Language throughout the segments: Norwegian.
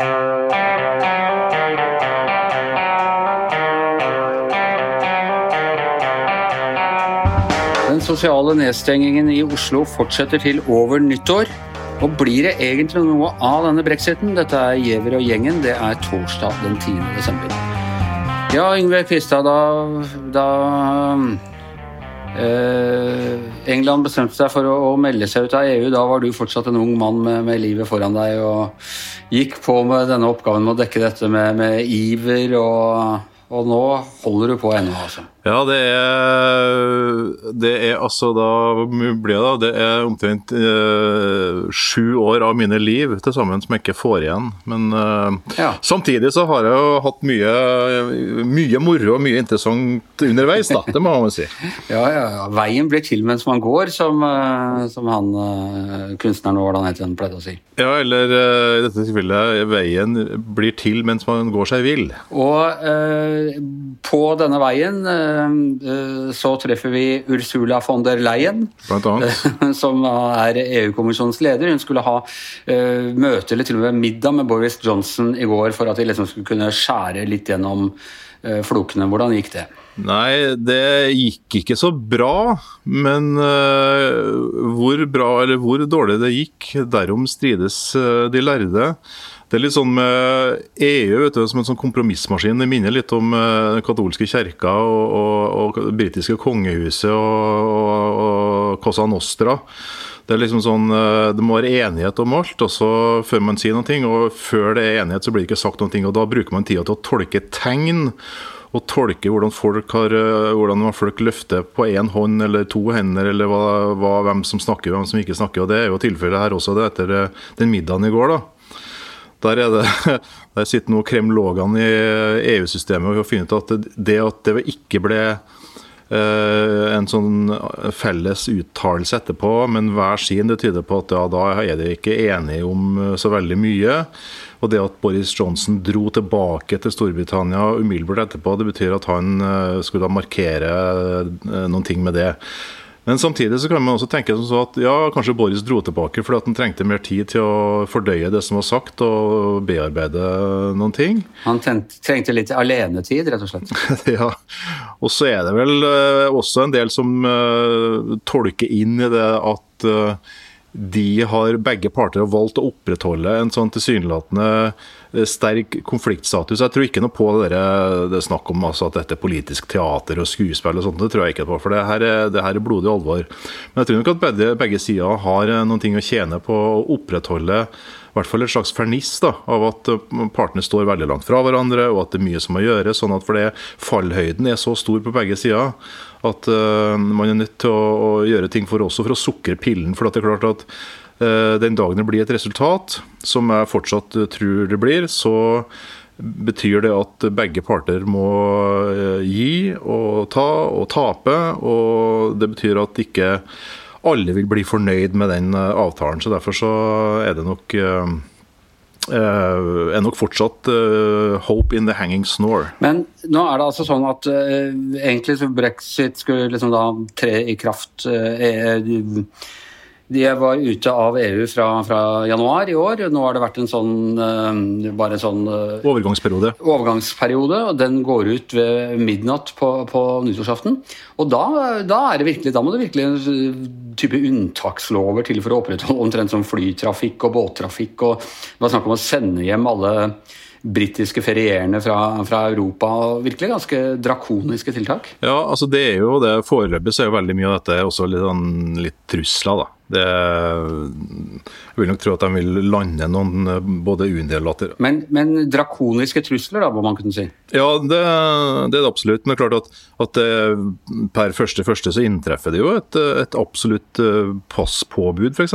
Den sosiale nedstengingen i Oslo fortsetter til over nyttår. Og blir det egentlig noe av denne brexiten? Dette er Giæver og gjengen. Det er torsdag den 10. desember. Ja, Yngve Kvistad, da, da England bestemte seg for å, å, melde seg ut av EU. Da var du fortsatt en ung mann med, med, livet foran deg og gikk på med denne oppgaven med å dekke dette med, med iver og og nå holder du på ennå, altså? Ja, det er, det er altså da blir det, det er omtrent eh, sju år av mine liv til sammen som jeg ikke får igjen. Men eh, ja. samtidig så har jeg jo hatt mye, mye moro og mye interessant underveis, da. Det må man si. ja, ja, ja. Veien blir til mens man går, som, eh, som han eh, kunstneren Årdal Hetland pleide å si. Ja, eller eh, i dette tilfellet veien blir til mens man går seg vill. Og eh, på denne veien så treffer vi Ursula von der Leyen, som er EU-kommisjonens leder. Hun skulle ha eh, møte eller til og med middag med Boris Johnson i går for at de liksom skulle kunne skjære litt gjennom eh, flokene. Hvordan gikk det? Nei, det gikk ikke så bra. Men uh, hvor bra eller hvor dårlig det gikk, derom strides uh, de lærde. Det er litt sånn med EU du, som en sånn kompromissmaskin. Det minner litt om uh, den katolske kirka og, og, og det britiske kongehuset og, og, og Cosa Nostra. Det er liksom sånn, det må være enighet om alt og så før man sier noe. Og før det er enighet, så blir det ikke sagt noe. Og da bruker man tida til å tolke tegn å tolke hvordan folk, har, eh, hvordan folk løfter på én hånd eller to hender, eller hva, hva, hvem som snakker hvem som ikke snakker. og Det er jo tilfellet her også, det etter eh, den middagen i går. da. Der, er det, der sitter nå kremlogene i EU-systemet og finner ut at det at det ikke ble eh, en sånn felles uttalelse etterpå, men hver sin, det tyder på at ja, da er de ikke enige om så veldig mye. Og det at Boris Johnson dro tilbake til Storbritannia umiddelbart etterpå, det betyr at han eh, skulle da markere eh, noen ting med det. Men samtidig så kan man også tenke sånn at ja, kanskje Boris dro tilbake fordi at han trengte mer tid til å fordøye det som var sagt og bearbeide noen ting. Han trengte litt alenetid, rett og slett? ja. Og så er det vel eh, også en del som tolker inn i det at de har begge parter valgt å opprettholde en sånn tilsynelatende eh, sterk konfliktstatus. Jeg tror ikke noe på det, det snakk om altså, at dette er politisk teater og skuespill og sånt. Det tror jeg ikke på, for det her, er, det her er blodig alvor. Men jeg tror nok at begge, begge sider har eh, noen ting å tjene på å opprettholde i hvert fall et slags ferniss da, av at eh, partene står veldig langt fra hverandre, og at det er mye som må gjøres. sånn at for Fallhøyden er så stor på begge sider at uh, man er nødt til å, å, gjøre ting for også for å sukre pillen. for det er klart at uh, Den dagen det blir et resultat, som jeg fortsatt tror det blir, så betyr det at begge parter må gi og ta og tape. Og det betyr at ikke alle vil bli fornøyd med den eh, avtalen. så Derfor så er det nok uh, er nok fortsatt uh, 'hope in the hanging snore'. Men nå er det altså sånn at uh, egentlig så brexit skulle liksom da tre i kraft uh, de var ute av EU fra, fra, januar i år. Nå har det vært en sånn uh, bare en sånn uh, overgangsperiode. overgangsperiode. og Den går ut ved midnatt på, på nyttårsaften. Og da, da, er det virkelig, da må det virkelig en eh, type unntakslover til for å opprettholde omtrent som flytrafikk og båttrafikk. og Det var snakk om å sende hjem alle britiske ferierende fra, fra, Europa. Virkelig ganske drakoniske tiltak? Ja, altså det er jo det. Foreløpig så er jo veldig mye av dette også litt, sånn, litt trusler, da. Det, jeg vil nok tro at de vil lande noen eh, både uinndellater men, men drakoniske trusler, da, må man kunne si? Ja, det, det er det absolutt. Men det er klart at, at det, per første første så inntreffer det jo et, et absolutt eh, passpåbud, f.eks.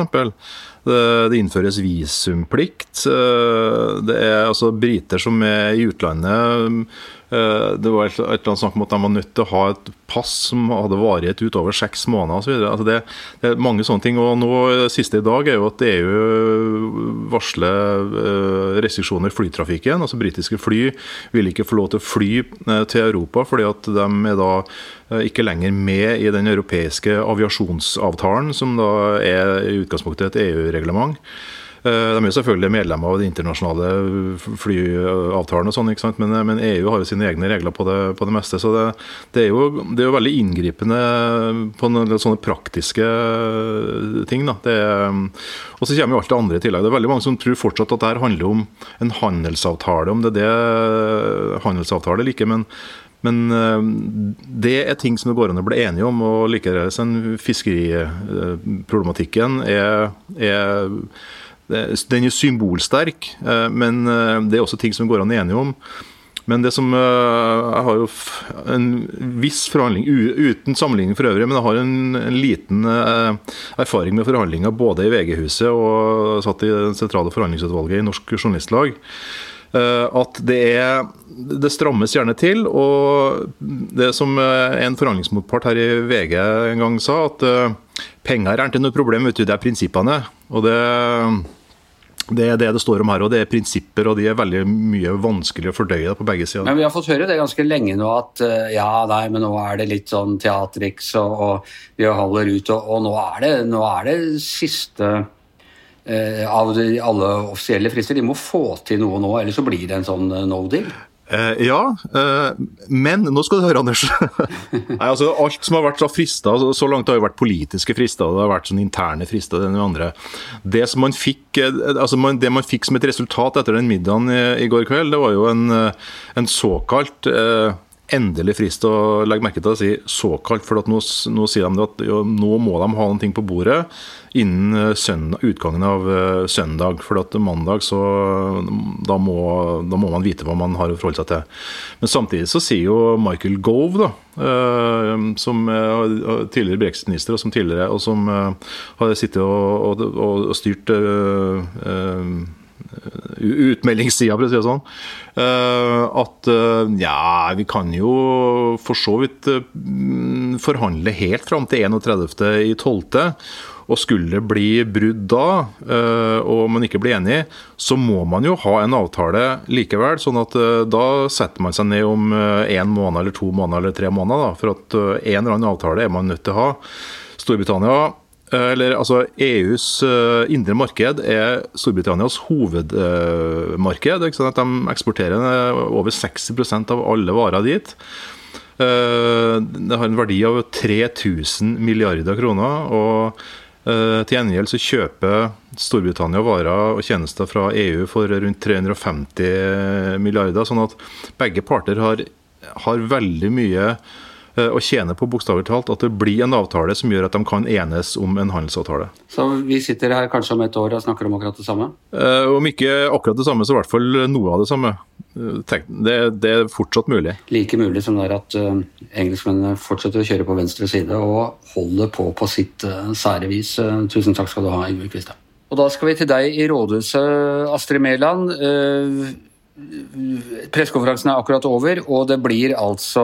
Det, innføres visumplikt. Eh, det er altså briter som er i utlandet Eh, det var et eller annet snakk om at de var nødt til å ha et pass som hadde varighet utover seks måneder osv. Altså det, det er mange sånne ting. og nå Siste i dag er jo at EU varsler eh, restriksjoner i flytrafikken. altså Britiske fly vil ikke få lov til å fly til Europa fordi at de er da ikke lenger med i den europeiske aviasjonsavtalen, som da er i utgangspunktet et EU-reglement. Eh, de er jo selvfølgelig medlemmer av den internasjonale flyavtalen, og sånn, ikke sant? Men, men, EU har jo sine egne regler på det, på det meste. Så det, det, er jo, det, er jo, veldig inngripende på noen sånne praktiske ting. da. og så kommer jo alt det andre i tillegg. Det er veldig mange som tror fortsatt at dette handler om en handelsavtale, om det er det handelsavtale like. men men det er ting som det går an å bli enige om. og Likevel fiskeriproblematikken er, er den er symbolsterk, eh, men eh, det er også ting som går an enige om. Men det som eh, Jeg har jo en viss forhandling, uten sammenligning for øvrig, men jeg har en, en liten erfaring med forhandlinger både i VG-huset og satt i det sentrale forhandlingsutvalget i Norsk Journalistlag. At det er Det strammes gjerne til. Og det som en forhandlingsmotpart her i VG en gang sa, at penger er ikke noe problem, vet du, det er prinsippene. Og det det er det det står om her, og det er prinsipper, og de er veldig mye vanskelig å fordøye på begge sider. Men vi har fått høre det ganske lenge nå, at eh, ja, nei, men nå er det litt sånn teatriks, og, og vi holder ut, og, og nå, er det, nå, er det, siste eh, av de, alle offisielle frister. De må få til noe nå, ellers så blir det en sånn eh, no deal. Eh, ja, eh, men nå skal du høre, Anders. Nei, altså, alt som har vært frista så, langt, har jo vært politiske frister. Det har vært sånn interne frister. Det, andre. Det, som man fikk, eh, altså man, det man fikk som et resultat etter den middagen i, i går kveld, det var jo en, eh, en såkalt eh, endelig frist å legge merke til å si såkalt, for nå, nå, sier de at jo, nå må de ha noe på bordet innen eh, søndag, utgangen av uh, søndag. For at mandag så da må, da må, man vite hva man har å forholde seg til. Men samtidig så sier jo Michael Gove, da, uh, som tidligere brexit-minister, og som tidligere og som har sittet og, og, og styrt utmeldingssida, for å si det sånn. Eh, at eh, ja, vi kan jo for så vidt eh, forhandle helt fram til 31.12. Og skulle det bli brudd da, og man ikke blir enig, så må man jo ha en avtale likevel. sånn at da setter man seg ned om én måned eller to måneder eller tre måneder. Da, for at en eller annen avtale er man nødt til å ha. Storbritannia eller altså EUs uh, indre marked er Storbritannias hovedmarked. Uh, de eksporterer over 60% av alle varer dit. Det har en verdi av 3000 milliarder kroner. og til gjengjeld så kjøper Storbritannia varer og tjenester fra EU for rundt 350 milliarder. Sånn at begge parter har, har veldig mye Eh, og tjener på bokstavelig talt at det blir en avtale som gjør at de kan enes om en handelsavtale. Så vi sitter her kanskje om et år og snakker om akkurat det samme? Eh, om ikke akkurat det samme, så i hvert fall noe av det samme. Eh, det, det er fortsatt mulig. Like mulig som det er at uh, engelskmennene fortsetter å kjøre på venstre side og holder på på sitt uh, sære vis. Uh, tusen takk skal du ha, Ingvild Kvistad. Og da skal vi til deg i rådhuset, Astrid Mæland. Uh, Pressekonferansen er akkurat over, og det blir altså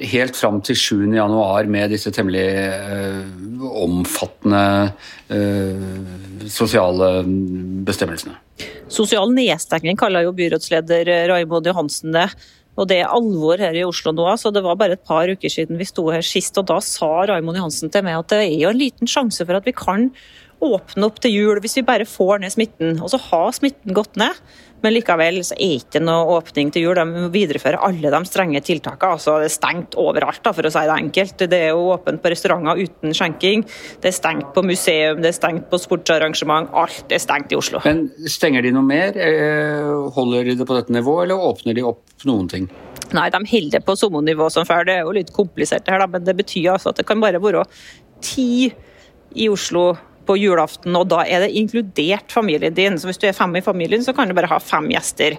helt fram til 7.1 med disse temmelig uh, omfattende uh, sosiale bestemmelsene. Sosial nedstengning kaller jo byrådsleder Raimond Johansen det. Og det er alvor her i Oslo nå. så Det var bare et par uker siden vi sto her sist, og da sa Raimond Johansen til meg at det er jo en liten sjanse for at vi kan åpne opp til jul hvis vi bare får ned smitten. Og så har smitten gått ned. Men likevel så er det ikke noe åpning til jul. De videreføre alle de strenge tiltakene. Altså, det er stengt overalt, da, for å si det enkelt. Det er jo åpent på restauranter uten skjenking. Det er stengt på museum, det er stengt på sportsarrangement. Alt er stengt i Oslo. Men Stenger de noe mer? Eh, holder de det på dette nivået, eller åpner de opp noen ting? Nei, de holder det på samme nivå som før. Det er jo litt komplisert, det her, men det betyr altså at det kan bare være ti i Oslo på julaften, og da er det inkludert familien din. Så hvis du er fem i familien, så kan du bare ha fem gjester.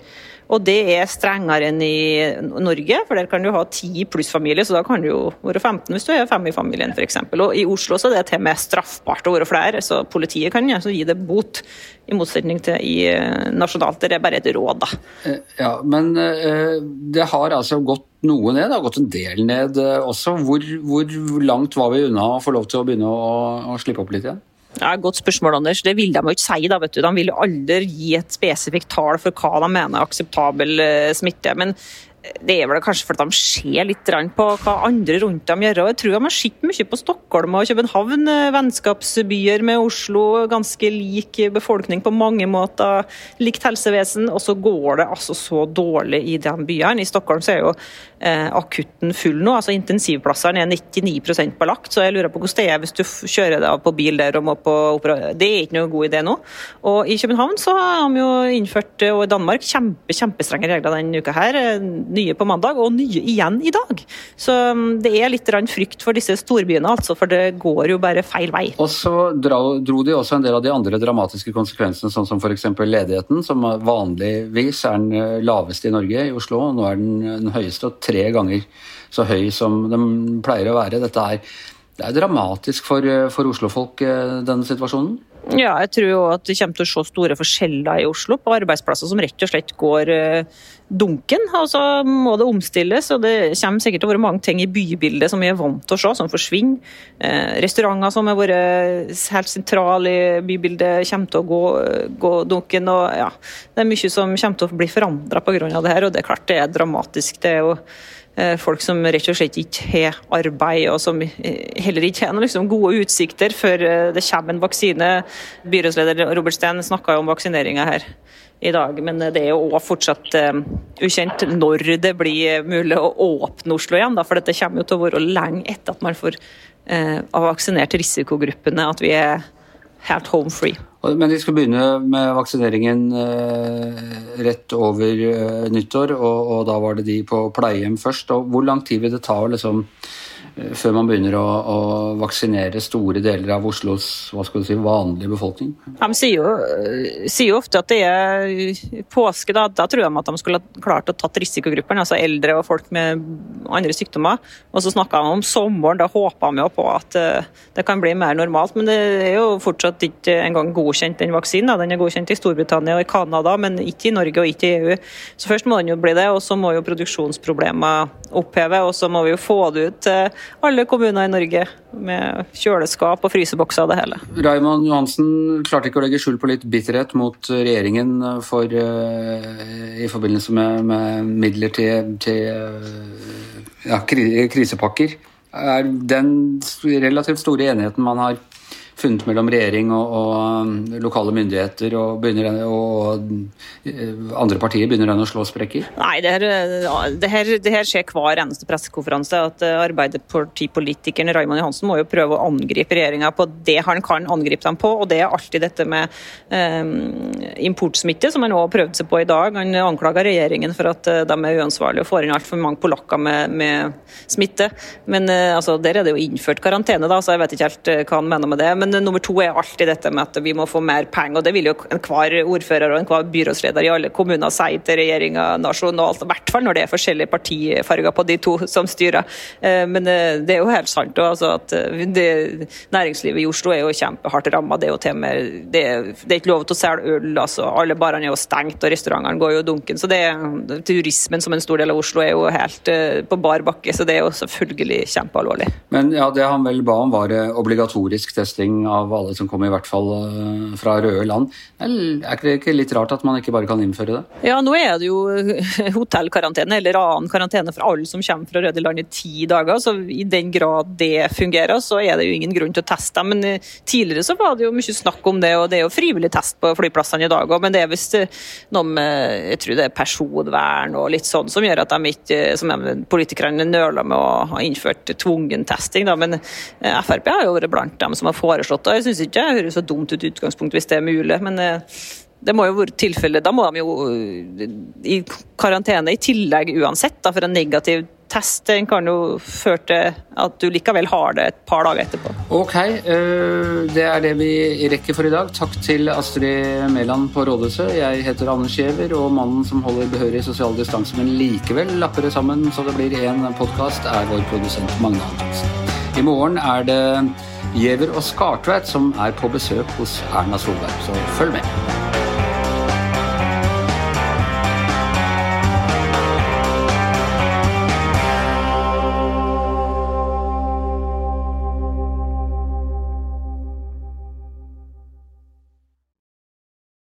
Og det er strengere enn i Norge, for der kan du ha ti pluss familie, så da kan du jo være 15 hvis du er fem i familien f.eks. Og i Oslo så er det til og med straffbart å være flere, så politiet kan altså gi det bot. I motsetning til i eh, nasjonalt, det er bare et råd, da. Eh, ja, men eh, det har altså gått noe ned, det har gått en del ned også. Hvor, hvor langt var vi unna å få lov til å begynne å, å slippe opp litt igjen? Ja, Godt spørsmål, Anders. Det vil de jo ikke si. da, vet du. De vil jo aldri gi et spesifikt tall for hva de mener er akseptabel eh, smitte. Men det er vel kanskje fordi de ser litt på hva andre rundt dem gjør. Jeg tror de har sett mye på Stockholm og København, eh, vennskapsbyer med Oslo. Ganske lik befolkning på mange måter, likt helsevesen. Og så går det altså så dårlig i de byene. I Stockholm så er jo eh, akutten full nå. altså Intensivplassene er 99% belagt. Så jeg lurer på hvordan det er hvis du kjører deg på bil der og må på opera. Det er ikke noe god idé nå. Og i København så har de jo innført, og i Danmark, kjempe, kjempestrenge regler denne uka her eh, nye på mandag, og nye igjen i dag. Så um, det er litt frykt for disse storbyene, altså, for det går jo bare feil vei. Og så dro de også en del av de andre dramatiske konsekvensene, sånn som f.eks. ledigheten, som vanligvis er den eh, laveste i Norge, i Oslo. Nå er den den høyeste, og tre ganger så høy som den pleier å være. Dette er, det er dramatisk for, eh, for Oslo-folk, eh, denne situasjonen? Ja, jeg tror jo at det kommer til å se store forskjeller i Oslo på arbeidsplasser som rett og slett går uh, dunken. Og så må det omstilles, og det kommer sikkert til å være mange ting i bybildet som vi er vant til å se, som forsvinner. Restauranter som har vært helt sentrale i bybildet, kommer til å gå, gå dunken. og ja, Det er mye som kommer til å bli forandra pga. det her, og det er klart det er dramatisk. det er jo Eh, folk som rett og slett ikke har arbeid, og som eh, heller ikke har liksom gode utsikter før eh, det kommer en vaksine. Byrådsleder Robert Steen snakka om vaksineringa her i dag, men det er jo også fortsatt ukjent når det blir mulig å åpne Oslo igjen. For dette kommer jo til å være lenge etter at man får vaksinert risikogruppene, at vi er helt home free. Men de skal begynne med vaksineringen eh, rett over eh, nyttår, og, og, da var det de på pleiehjem først. Og hvor lang tid vil det ta å liksom før man begynner å, å, vaksinere store deler av Oslos hva skal du si, vanlige befolkning? De sier jo, eh, sier jo ofte at det er påske. Da, da tror de at de skulle ha klart å tatt risikogruppene, altså eldre og folk med andre sykdommer. Og så snakka de om sommeren, da håpa de jo på at eh, det kan bli mer normalt. Men det er jo fortsatt ikke engang godkjent, den vaksinen. Den er godkjent i Storbritannia og i Canada, men ikke i Norge og ikke i EU. Så først må den jo bli det, og så må jo produksjonsproblemer oppheve, og så må vi jo få det ut til alle kommuner i Norge med kjøleskap og frysebokser og det hele. Raymond Johansen klarte ikke å legge skjul på litt bitterhet mot regjeringen for, uh, i forbindelse med, med midler til, til uh, ja, krisepakker. Er den relativt store enigheten man har funnet mellom regjering og, og um, lokale myndigheter, og, begynner, og, uh, andre partier begynner den å slå sprekker? Nei, det her, det her, det her skjer hver eneste pressekonferanse. at uh, Arbeiderpartipolitikeren Raymond Johansen må jo prøve å angripe regjeringa på det han kan angripe dem på, og det er alltid dette med um, importsmitte, som han òg prøvde seg på i dag. Han anklager regjeringen for at uh, de er uansvarlige og får inn altfor mange polakker med, med smitte. Men uh, altså, der er det jo innført karantene, da, så jeg vet ikke helt hva han mener med det. Men men nummer to er alltid dette med at vi må få mer penger. og Det vil jo enhver ordfører og enhver byrådsleder i alle kommuner si til regjeringa nasjonalt. I hvert fall når det er forskjellige partifarger på de to som styrer. Eh, men eh, det er jo helt sant altså, at eh, det, næringslivet i Oslo er jo kjempehardt ramma. Det er til med, det, det, er ikke lov til å selge øl. altså Alle barene er jo stengt, og restaurantene går jo dunken. så det, Turismen som en stor del av Oslo er jo helt på bar bakke, så det er jo selvfølgelig kjempealvorlig. Men ja, det han vel ba om var obligatorisk testing av alle som kommer, i hvert fall eh, fra røde land. Er det ikke litt rart at man ikke bare kan innføre det? Ja, nå er det jo hotellkarantene eller annen karantene for alle som kommer fra røde land i ti dager. Så i den grad det fungerer, så er det jo ingen grunn til å teste dem. Men eh, tidligere så var det jo mye snakk om det, og det er jo frivillig test på flyplassene i dag òg. Men det er visst eh, noe med jeg tror det er personvern og litt sånn som gjør at de ikke, som politikerne nøler med å ha innført tvungen testing. Da. Men Frp har jo vært blant dem som har foreslått foreslått. Jeg syns ikke det høres så dumt ut i utgangspunktet hvis det er mulig, men eh, det må jo være tilfellet. Da må de jo eh, i karantene i tillegg uansett, da, for en negativ test den kan jo føre til at du likevel har det et par dager etterpå. Ok, eh, det er det vi rekker for i dag. Takk til Astrid Mæland på Rådhuset. Jeg heter Anders Giæver, og mannen som holder behørig sosial distanse, men likevel lapper det sammen så det blir én podkast, er vår produsent Magne Antonsen. I morgen er det Giæver og Skartveit som er på besøk hos Erna Solberg, så følg med.